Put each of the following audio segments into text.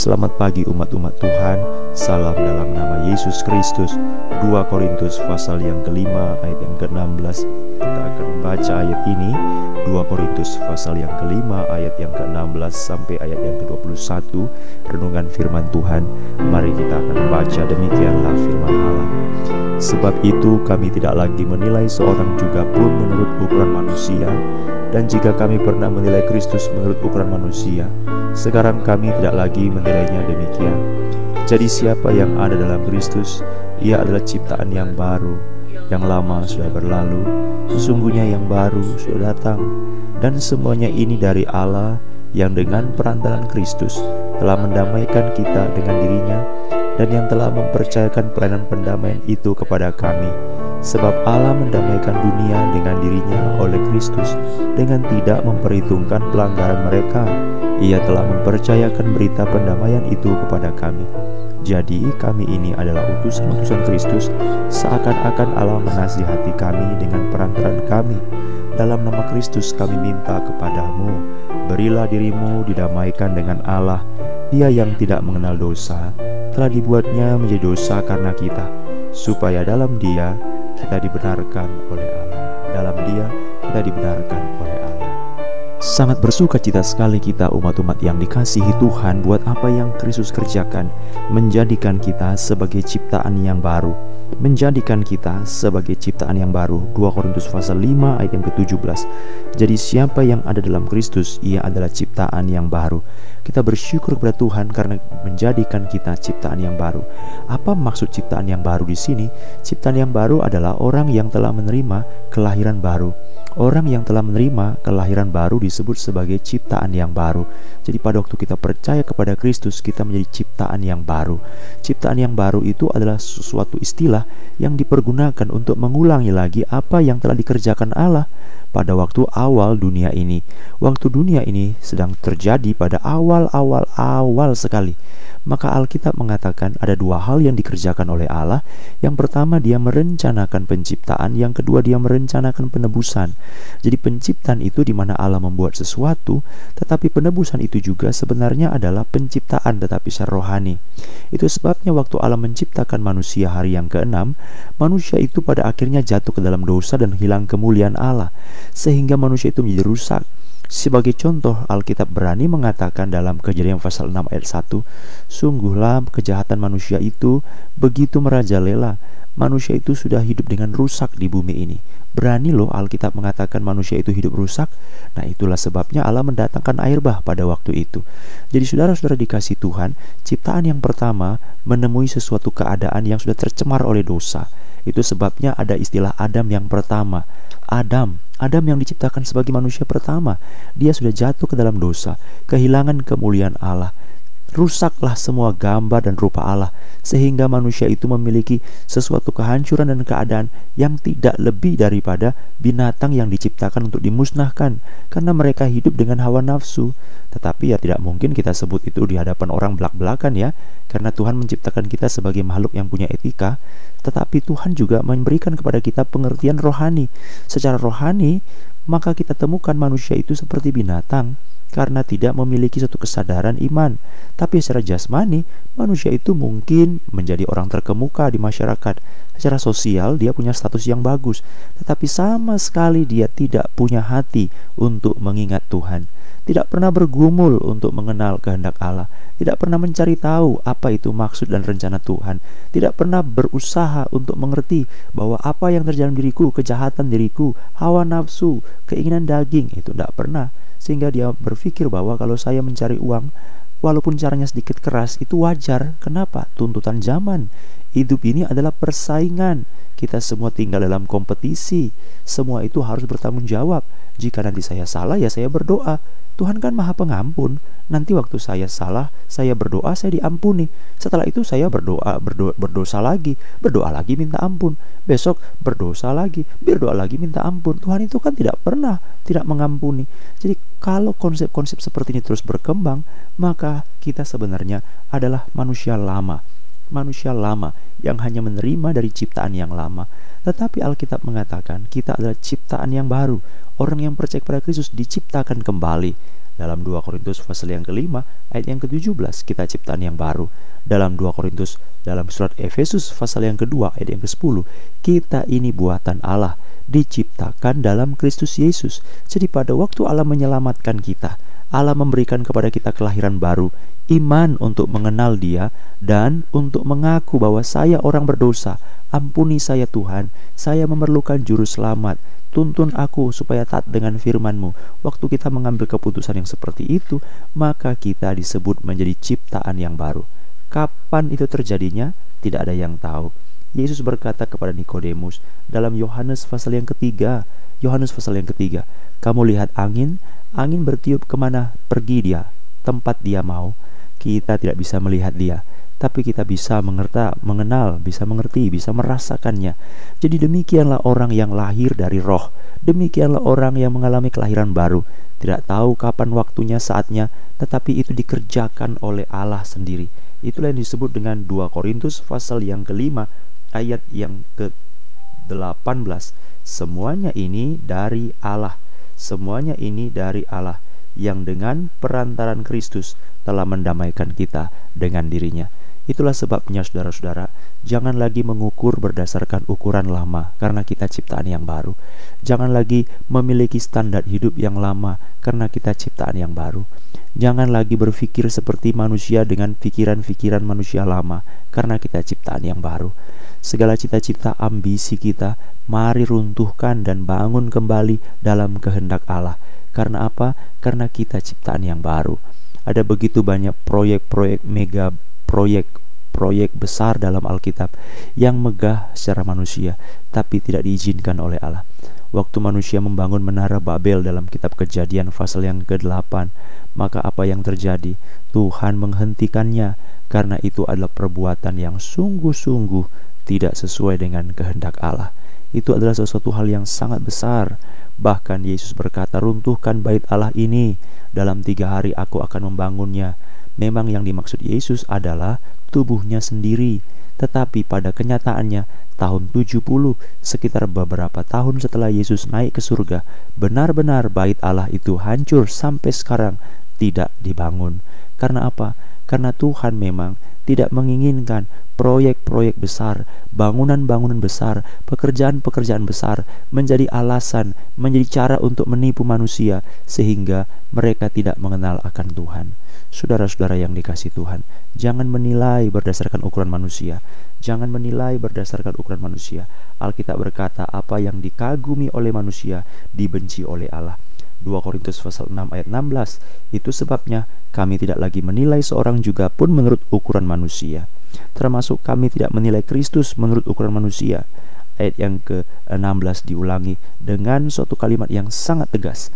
Selamat pagi umat-umat Tuhan. Salam dalam nama Yesus Kristus. 2 Korintus pasal yang kelima ayat yang ke-16 Kita akan membaca ayat ini. 2 Korintus pasal yang kelima ayat yang ke-16 sampai ayat yang ke-21 Renungan firman Tuhan. Mari kita akan membaca demikianlah firman Allah Sebab itu kami tidak lagi menilai seorang juga pun menurut ukuran manusia. Dan jika kami pernah menilai Kristus menurut ukuran manusia Sekarang kami tidak lagi menilainya demikian. Jadi siapa yang ada dalam Kristus Ia adalah ciptaan yang baru Yang lama sudah berlalu Sesungguhnya yang baru sudah datang. Dan semuanya ini dari Allah Yang dengan perantaran Kristus Telah mendamaikan kita dengan dirinya dan yang telah mempercayakan pelayanan pendamaian itu kepada kami. Sebab Allah mendamaikan dunia dengan dirinya oleh Kristus dengan tidak memperhitungkan pelanggaran mereka. Ia telah mempercayakan berita pendamaian itu kepada kami. Jadi kami ini adalah utusan-utusan Kristus Seakan-akan Allah menasihati kami dengan perantaran kami Dalam nama Kristus kami minta kepadamu Berilah dirimu didamaikan dengan Allah Dia yang tidak mengenal dosa telah dibuatnya menjadi dosa karena kita, supaya dalam Dia kita dibenarkan oleh Allah. Dalam Dia kita dibenarkan oleh Allah. Sangat bersuka cita sekali kita umat-umat yang dikasihi Tuhan buat apa yang Kristus kerjakan, menjadikan kita sebagai ciptaan yang baru menjadikan kita sebagai ciptaan yang baru. 2 Korintus pasal 5 ayat yang ke-17 Jadi siapa yang ada dalam Kristus ia adalah ciptaan yang baru. Kita bersyukur kepada Tuhan karena menjadikan kita ciptaan yang baru. Apa maksud ciptaan yang baru di sini? Ciptaan yang baru adalah orang yang telah menerima kelahiran baru Orang yang telah menerima kelahiran baru disebut sebagai ciptaan yang baru. Jadi pada waktu kita percaya kepada Kristus, kita menjadi ciptaan yang baru. Ciptaan yang baru itu adalah sesuatu istilah yang dipergunakan untuk mengulangi lagi apa yang telah dikerjakan Allah pada waktu awal dunia ini. Waktu dunia ini sedang terjadi pada awal-awal awal sekali maka Alkitab mengatakan ada dua hal yang dikerjakan oleh Allah. Yang pertama dia merencanakan penciptaan, yang kedua dia merencanakan penebusan. Jadi penciptaan itu di mana Allah membuat sesuatu, tetapi penebusan itu juga sebenarnya adalah penciptaan tetapi secara rohani. Itu sebabnya waktu Allah menciptakan manusia hari yang keenam, manusia itu pada akhirnya jatuh ke dalam dosa dan hilang kemuliaan Allah, sehingga manusia itu menjadi rusak sebagai contoh, Alkitab berani mengatakan dalam kejadian pasal 6 ayat 1, Sungguhlah kejahatan manusia itu begitu merajalela, manusia itu sudah hidup dengan rusak di bumi ini. Berani loh Alkitab mengatakan manusia itu hidup rusak. Nah itulah sebabnya Allah mendatangkan air bah pada waktu itu. Jadi saudara-saudara dikasih Tuhan, ciptaan yang pertama menemui sesuatu keadaan yang sudah tercemar oleh dosa. Itu sebabnya ada istilah Adam yang pertama. Adam, Adam yang diciptakan sebagai manusia pertama, dia sudah jatuh ke dalam dosa, kehilangan kemuliaan Allah. Rusaklah semua gambar dan rupa Allah, sehingga manusia itu memiliki sesuatu kehancuran dan keadaan yang tidak lebih daripada binatang yang diciptakan untuk dimusnahkan, karena mereka hidup dengan hawa nafsu. Tetapi ya tidak mungkin kita sebut itu di hadapan orang belak-belakan ya, karena Tuhan menciptakan kita sebagai makhluk yang punya etika, tetapi Tuhan juga memberikan kepada kita pengertian rohani. Secara rohani, maka kita temukan manusia itu seperti binatang karena tidak memiliki satu kesadaran iman. Tapi secara jasmani, manusia itu mungkin menjadi orang terkemuka di masyarakat. Secara sosial, dia punya status yang bagus, tetapi sama sekali dia tidak punya hati untuk mengingat Tuhan tidak pernah bergumul untuk mengenal kehendak Allah, tidak pernah mencari tahu apa itu maksud dan rencana Tuhan, tidak pernah berusaha untuk mengerti bahwa apa yang terjadi diriku, kejahatan diriku, hawa nafsu, keinginan daging itu tidak pernah. Sehingga dia berpikir bahwa kalau saya mencari uang, walaupun caranya sedikit keras, itu wajar. Kenapa? Tuntutan zaman. Hidup ini adalah persaingan. Kita semua tinggal dalam kompetisi. Semua itu harus bertanggung jawab. Jika nanti saya salah, ya saya berdoa. Tuhan kan maha pengampun. Nanti waktu saya salah, saya berdoa, saya diampuni. Setelah itu saya berdoa, berdoa berdosa lagi, berdoa lagi minta ampun. Besok berdosa lagi, berdoa lagi minta ampun. Tuhan itu kan tidak pernah tidak mengampuni. Jadi kalau konsep-konsep seperti ini terus berkembang, maka kita sebenarnya adalah manusia lama. Manusia lama yang hanya menerima dari ciptaan yang lama. Tetapi Alkitab mengatakan kita adalah ciptaan yang baru. Orang yang percaya kepada Kristus diciptakan kembali Dalam 2 Korintus pasal yang kelima ayat yang ke-17 kita ciptaan yang baru. Dalam 2 Korintus dalam surat Efesus pasal yang kedua ayat yang ke-10 kita ini buatan Allah diciptakan dalam Kristus Yesus. Jadi pada waktu Allah menyelamatkan kita, Allah memberikan kepada kita kelahiran baru, iman untuk mengenal Dia dan untuk mengaku bahwa saya orang berdosa. Ampuni saya Tuhan, saya memerlukan juru selamat. Tuntun aku supaya taat dengan firman-Mu. Waktu kita mengambil keputusan yang seperti itu, maka kita disebut menjadi ciptaan yang baru. Kapan itu terjadinya? Tidak ada yang tahu. Yesus berkata kepada Nikodemus dalam Yohanes pasal yang ketiga, Yohanes pasal yang ketiga, kamu lihat angin, angin bertiup ke mana pergi dia, tempat dia mau. Kita tidak bisa melihat dia, tapi kita bisa mengerti, mengenal, bisa mengerti, bisa merasakannya. Jadi demikianlah orang yang lahir dari roh, demikianlah orang yang mengalami kelahiran baru. Tidak tahu kapan waktunya, saatnya, tetapi itu dikerjakan oleh Allah sendiri. Itulah yang disebut dengan 2 Korintus pasal yang kelima ayat yang ke-18. Semuanya ini dari Allah. Semuanya ini dari Allah yang dengan perantaran Kristus telah mendamaikan kita dengan dirinya. Itulah sebabnya saudara-saudara, jangan lagi mengukur berdasarkan ukuran lama karena kita ciptaan yang baru. Jangan lagi memiliki standar hidup yang lama karena kita ciptaan yang baru. Jangan lagi berpikir seperti manusia dengan pikiran-pikiran manusia lama karena kita ciptaan yang baru. Segala cita-cita ambisi kita mari runtuhkan dan bangun kembali dalam kehendak Allah. Karena apa? Karena kita ciptaan yang baru. Ada begitu banyak proyek-proyek mega proyek proyek besar dalam Alkitab yang megah secara manusia tapi tidak diizinkan oleh Allah. Waktu manusia membangun menara Babel dalam kitab Kejadian pasal yang ke-8, maka apa yang terjadi? Tuhan menghentikannya karena itu adalah perbuatan yang sungguh-sungguh tidak sesuai dengan kehendak Allah. Itu adalah sesuatu hal yang sangat besar. Bahkan Yesus berkata, "Runtuhkan bait Allah ini, dalam tiga hari aku akan membangunnya." Memang yang dimaksud Yesus adalah tubuhnya sendiri. Tetapi pada kenyataannya tahun 70 sekitar beberapa tahun setelah Yesus naik ke surga, benar-benar bait Allah itu hancur sampai sekarang tidak dibangun. Karena apa? Karena Tuhan memang tidak menginginkan proyek-proyek besar, bangunan-bangunan besar, pekerjaan-pekerjaan besar menjadi alasan, menjadi cara untuk menipu manusia sehingga mereka tidak mengenal akan Tuhan. Saudara-saudara yang dikasih Tuhan, jangan menilai berdasarkan ukuran manusia. Jangan menilai berdasarkan ukuran manusia. Alkitab berkata, apa yang dikagumi oleh manusia dibenci oleh Allah. 2 Korintus pasal 6 ayat 16. Itu sebabnya kami tidak lagi menilai seorang juga pun menurut ukuran manusia. Termasuk kami tidak menilai Kristus menurut ukuran manusia. Ayat yang ke-16 diulangi dengan suatu kalimat yang sangat tegas.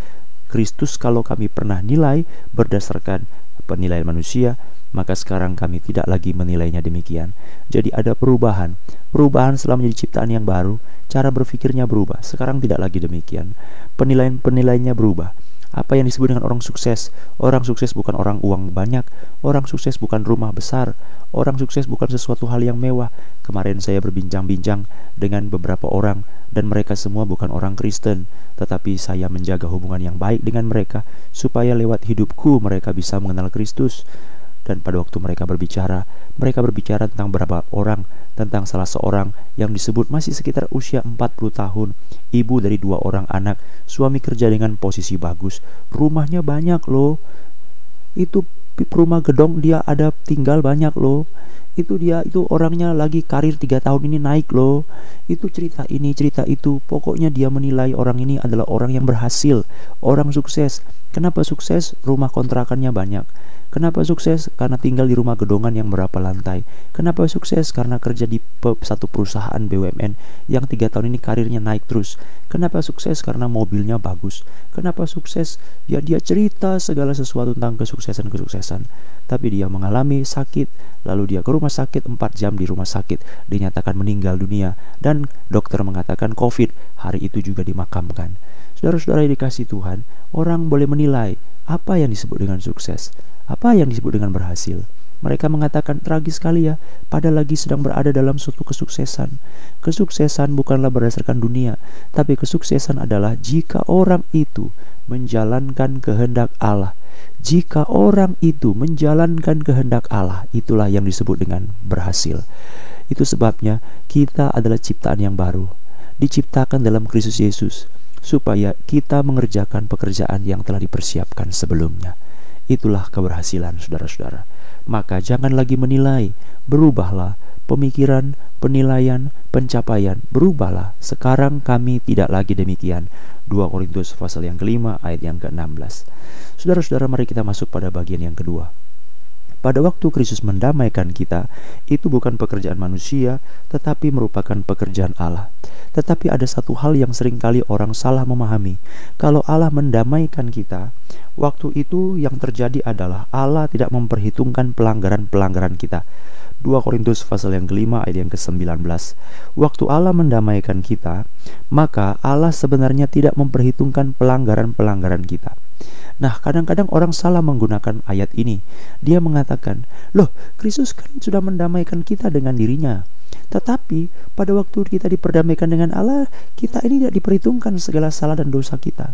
Kristus kalau kami pernah nilai berdasarkan penilaian manusia, maka sekarang kami tidak lagi menilainya demikian. Jadi ada perubahan. Perubahan setelah menjadi ciptaan yang baru, cara berpikirnya berubah. Sekarang tidak lagi demikian. Penilaian-penilaiannya berubah. Apa yang disebut dengan orang sukses? Orang sukses bukan orang uang banyak, orang sukses bukan rumah besar, orang sukses bukan sesuatu hal yang mewah. Kemarin saya berbincang-bincang dengan beberapa orang dan mereka semua bukan orang Kristen, tetapi saya menjaga hubungan yang baik dengan mereka supaya lewat hidupku mereka bisa mengenal Kristus. Dan pada waktu mereka berbicara, mereka berbicara tentang beberapa orang, tentang salah seorang yang disebut masih sekitar usia 40 tahun, ibu dari dua orang anak, suami kerja dengan posisi bagus, rumahnya banyak loh. Itu rumah gedong dia ada tinggal banyak loh. Itu dia itu orangnya lagi karir tiga tahun ini naik loh. Itu cerita ini cerita itu pokoknya dia menilai orang ini adalah orang yang berhasil orang sukses. Kenapa sukses? Rumah kontrakannya banyak Kenapa sukses? Karena tinggal di rumah gedongan yang berapa lantai. Kenapa sukses? Karena kerja di satu perusahaan BUMN yang tiga tahun ini karirnya naik terus. Kenapa sukses? Karena mobilnya bagus. Kenapa sukses? Ya dia cerita segala sesuatu tentang kesuksesan-kesuksesan. Tapi dia mengalami sakit, lalu dia ke rumah sakit 4 jam di rumah sakit, dinyatakan meninggal dunia dan dokter mengatakan COVID, hari itu juga dimakamkan. Saudara-saudara dikasih Tuhan, orang boleh menilai apa yang disebut dengan sukses. Apa yang disebut dengan berhasil? Mereka mengatakan tragis sekali ya, pada lagi sedang berada dalam suatu kesuksesan. Kesuksesan bukanlah berdasarkan dunia, tapi kesuksesan adalah jika orang itu menjalankan kehendak Allah. jika orang itu menjalankan kehendak Allah, itulah yang disebut dengan berhasil. Itu sebabnya kita adalah ciptaan yang baru, diciptakan dalam Kristus Yesus, supaya kita mengerjakan pekerjaan yang telah dipersiapkan sebelumnya. Itulah keberhasilan, saudara-saudara. Maka jangan lagi menilai, berubahlah pemikiran, penilaian, pencapaian, berubahlah. Sekarang kami tidak lagi demikian. 2 Korintus pasal yang kelima ayat yang ke-16. Saudara-saudara mari kita masuk pada bagian yang kedua. Pada waktu Kristus mendamaikan kita, itu bukan pekerjaan manusia, tetapi merupakan pekerjaan Allah. Tetapi ada satu hal yang sering kali orang salah memahami. Kalau Allah mendamaikan kita, waktu itu yang terjadi adalah Allah tidak memperhitungkan pelanggaran-pelanggaran kita. 2 Korintus pasal yang kelima ayat yang ke-19 Waktu Allah mendamaikan kita Maka Allah sebenarnya tidak memperhitungkan pelanggaran-pelanggaran kita Nah kadang-kadang orang salah menggunakan ayat ini Dia mengatakan Loh Kristus kan sudah mendamaikan kita dengan dirinya tetapi pada waktu kita diperdamaikan dengan Allah, kita ini tidak diperhitungkan segala salah dan dosa kita.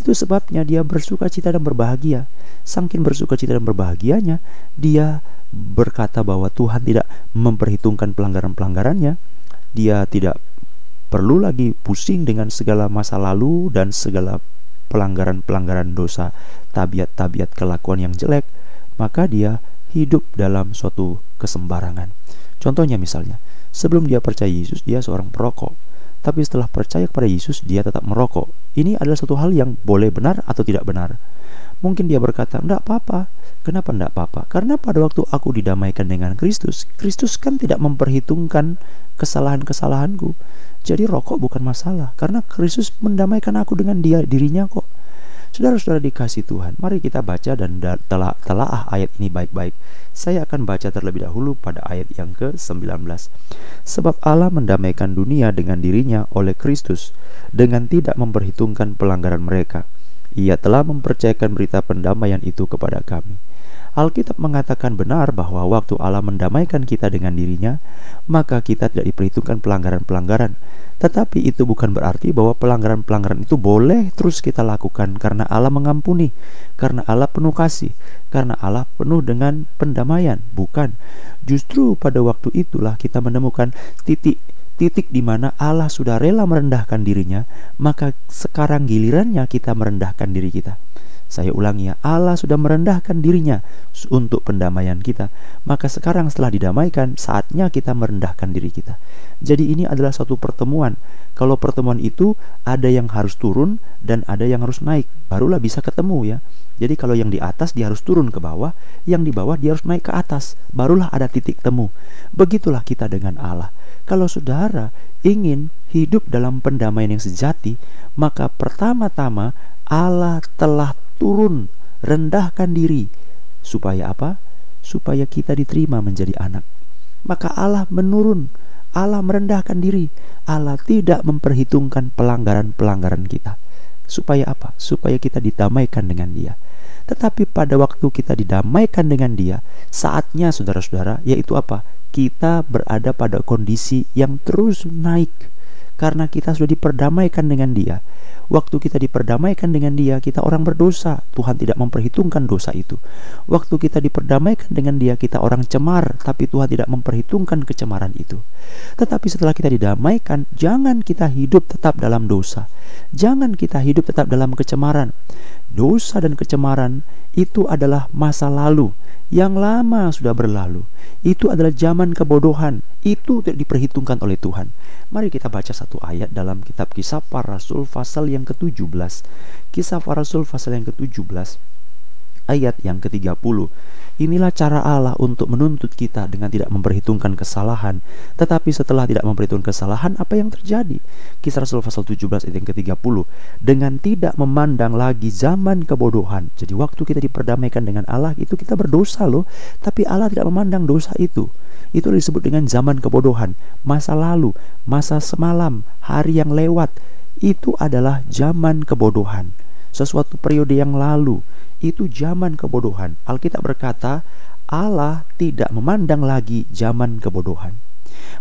Itu sebabnya dia bersuka cita dan berbahagia. Sangkin bersuka cita dan berbahagianya, dia berkata bahwa Tuhan tidak memperhitungkan pelanggaran-pelanggarannya, dia tidak perlu lagi pusing dengan segala masa lalu dan segala pelanggaran-pelanggaran dosa, tabiat-tabiat kelakuan yang jelek, maka dia hidup dalam suatu kesembarangan. Contohnya misalnya, sebelum dia percaya Yesus, dia seorang perokok. Tapi setelah percaya kepada Yesus, dia tetap merokok. Ini adalah satu hal yang boleh benar atau tidak benar. Mungkin dia berkata, "Enggak apa-apa." Kenapa enggak apa-apa? Karena pada waktu aku didamaikan dengan Kristus, Kristus kan tidak memperhitungkan kesalahan-kesalahanku. Jadi rokok bukan masalah karena Kristus mendamaikan aku dengan dia dirinya kok. Saudara-saudara dikasih Tuhan, mari kita baca dan telah telah ayat ini baik-baik. Saya akan baca terlebih dahulu pada ayat yang ke-19. Sebab Allah mendamaikan dunia dengan dirinya oleh Kristus dengan tidak memperhitungkan pelanggaran mereka ia telah mempercayakan berita pendamaian itu kepada kami. Alkitab mengatakan benar bahwa waktu Allah mendamaikan kita dengan dirinya, maka kita tidak diperhitungkan pelanggaran-pelanggaran. Tetapi itu bukan berarti bahwa pelanggaran-pelanggaran itu boleh terus kita lakukan karena Allah mengampuni, karena Allah penuh kasih, karena Allah penuh dengan pendamaian. Bukan. Justru pada waktu itulah kita menemukan titik titik di mana Allah sudah rela merendahkan dirinya, maka sekarang gilirannya kita merendahkan diri kita. Saya ulangi ya, Allah sudah merendahkan dirinya untuk pendamaian kita. Maka sekarang setelah didamaikan, saatnya kita merendahkan diri kita. Jadi ini adalah satu pertemuan. Kalau pertemuan itu ada yang harus turun dan ada yang harus naik, barulah bisa ketemu ya. Jadi kalau yang di atas dia harus turun ke bawah, yang di bawah dia harus naik ke atas, barulah ada titik temu. Begitulah kita dengan Allah. Kalau saudara ingin hidup dalam pendamaian yang sejati, maka pertama-tama Allah telah turun, rendahkan diri. Supaya apa? Supaya kita diterima menjadi anak. Maka Allah menurun, Allah merendahkan diri. Allah tidak memperhitungkan pelanggaran-pelanggaran kita. Supaya apa? Supaya kita didamaikan dengan Dia. Tetapi pada waktu kita didamaikan dengan Dia, saatnya saudara-saudara, yaitu apa? Kita berada pada kondisi yang terus naik karena kita sudah diperdamaikan dengan Dia. Waktu kita diperdamaikan dengan Dia, kita orang berdosa. Tuhan tidak memperhitungkan dosa itu. Waktu kita diperdamaikan dengan Dia, kita orang cemar, tapi Tuhan tidak memperhitungkan kecemaran itu. Tetapi setelah kita didamaikan, jangan kita hidup tetap dalam dosa. Jangan kita hidup tetap dalam kecemaran. Dosa dan kecemaran itu adalah masa lalu yang lama sudah berlalu. Itu adalah zaman kebodohan. Itu tidak diperhitungkan oleh Tuhan. Mari kita baca satu ayat dalam kitab Kisah Para Rasul pasal yang ke-17. Kisah Para Rasul pasal yang ke-17 ayat yang ke-30. Inilah cara Allah untuk menuntut kita dengan tidak memperhitungkan kesalahan. Tetapi setelah tidak memperhitungkan kesalahan, apa yang terjadi? Kisah Rasul pasal 17 ayat yang ke-30. Dengan tidak memandang lagi zaman kebodohan. Jadi waktu kita diperdamaikan dengan Allah, itu kita berdosa loh. Tapi Allah tidak memandang dosa itu. Itu disebut dengan zaman kebodohan. Masa lalu, masa semalam, hari yang lewat. Itu adalah zaman kebodohan. Sesuatu periode yang lalu itu zaman kebodohan. Alkitab berkata, Allah tidak memandang lagi zaman kebodohan.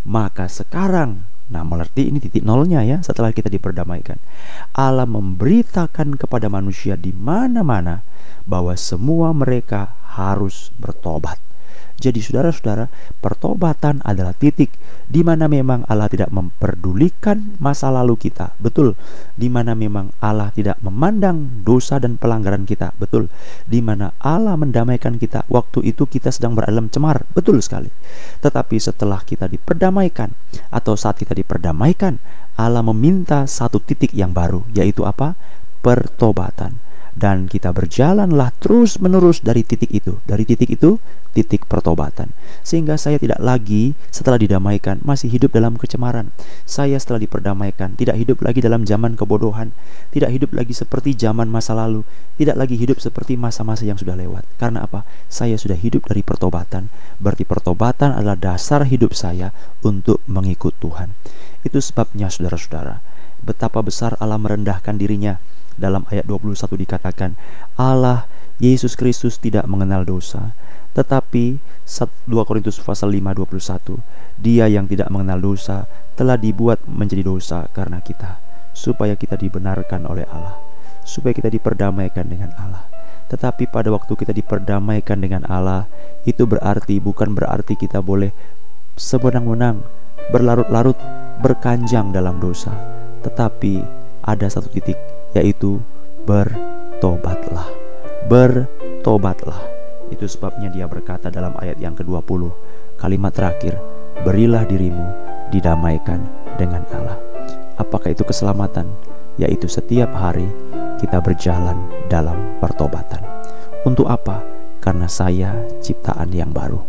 Maka sekarang Nah, mengerti ini titik nolnya ya setelah kita diperdamaikan. Allah memberitakan kepada manusia di mana-mana bahwa semua mereka harus bertobat. Jadi saudara-saudara, pertobatan adalah titik di mana memang Allah tidak memperdulikan masa lalu kita. Betul. Di mana memang Allah tidak memandang dosa dan pelanggaran kita. Betul. Di mana Allah mendamaikan kita waktu itu kita sedang beralam cemar. Betul sekali. Tetapi setelah kita diperdamaikan atau saat kita diperdamaikan, Allah meminta satu titik yang baru, yaitu apa? Pertobatan dan kita berjalanlah terus menerus dari titik itu. Dari titik itu titik pertobatan. Sehingga saya tidak lagi setelah didamaikan masih hidup dalam kecemaran. Saya setelah diperdamaikan tidak hidup lagi dalam zaman kebodohan. Tidak hidup lagi seperti zaman masa lalu. Tidak lagi hidup seperti masa-masa yang sudah lewat. Karena apa? Saya sudah hidup dari pertobatan. Berarti pertobatan adalah dasar hidup saya untuk mengikut Tuhan. Itu sebabnya saudara-saudara betapa besar Allah merendahkan dirinya. Dalam ayat 21 dikatakan Allah Yesus Kristus tidak mengenal dosa. Tetapi 2 Korintus pasal 5 21 Dia yang tidak mengenal dosa telah dibuat menjadi dosa karena kita supaya kita dibenarkan oleh Allah supaya kita diperdamaikan dengan Allah. Tetapi pada waktu kita diperdamaikan dengan Allah itu berarti bukan berarti kita boleh sebenang-wenang berlarut-larut berkanjang dalam dosa tetapi ada satu titik yaitu bertobatlah. Bertobatlah. Itu sebabnya dia berkata dalam ayat yang ke-20, kalimat terakhir, berilah dirimu didamaikan dengan Allah. Apakah itu keselamatan? Yaitu setiap hari kita berjalan dalam pertobatan. Untuk apa? Karena saya ciptaan yang baru.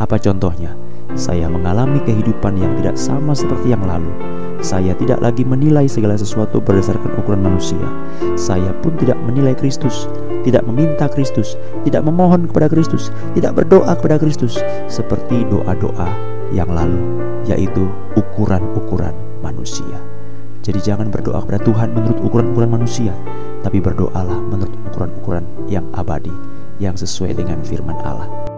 Apa contohnya? Saya mengalami kehidupan yang tidak sama seperti yang lalu. Saya tidak lagi menilai segala sesuatu berdasarkan ukuran manusia. Saya pun tidak menilai Kristus, tidak meminta Kristus, tidak memohon kepada Kristus, tidak berdoa kepada Kristus seperti doa-doa yang lalu, yaitu ukuran-ukuran manusia. Jadi jangan berdoa kepada Tuhan menurut ukuran-ukuran manusia, tapi berdoalah menurut ukuran-ukuran yang abadi, yang sesuai dengan firman Allah.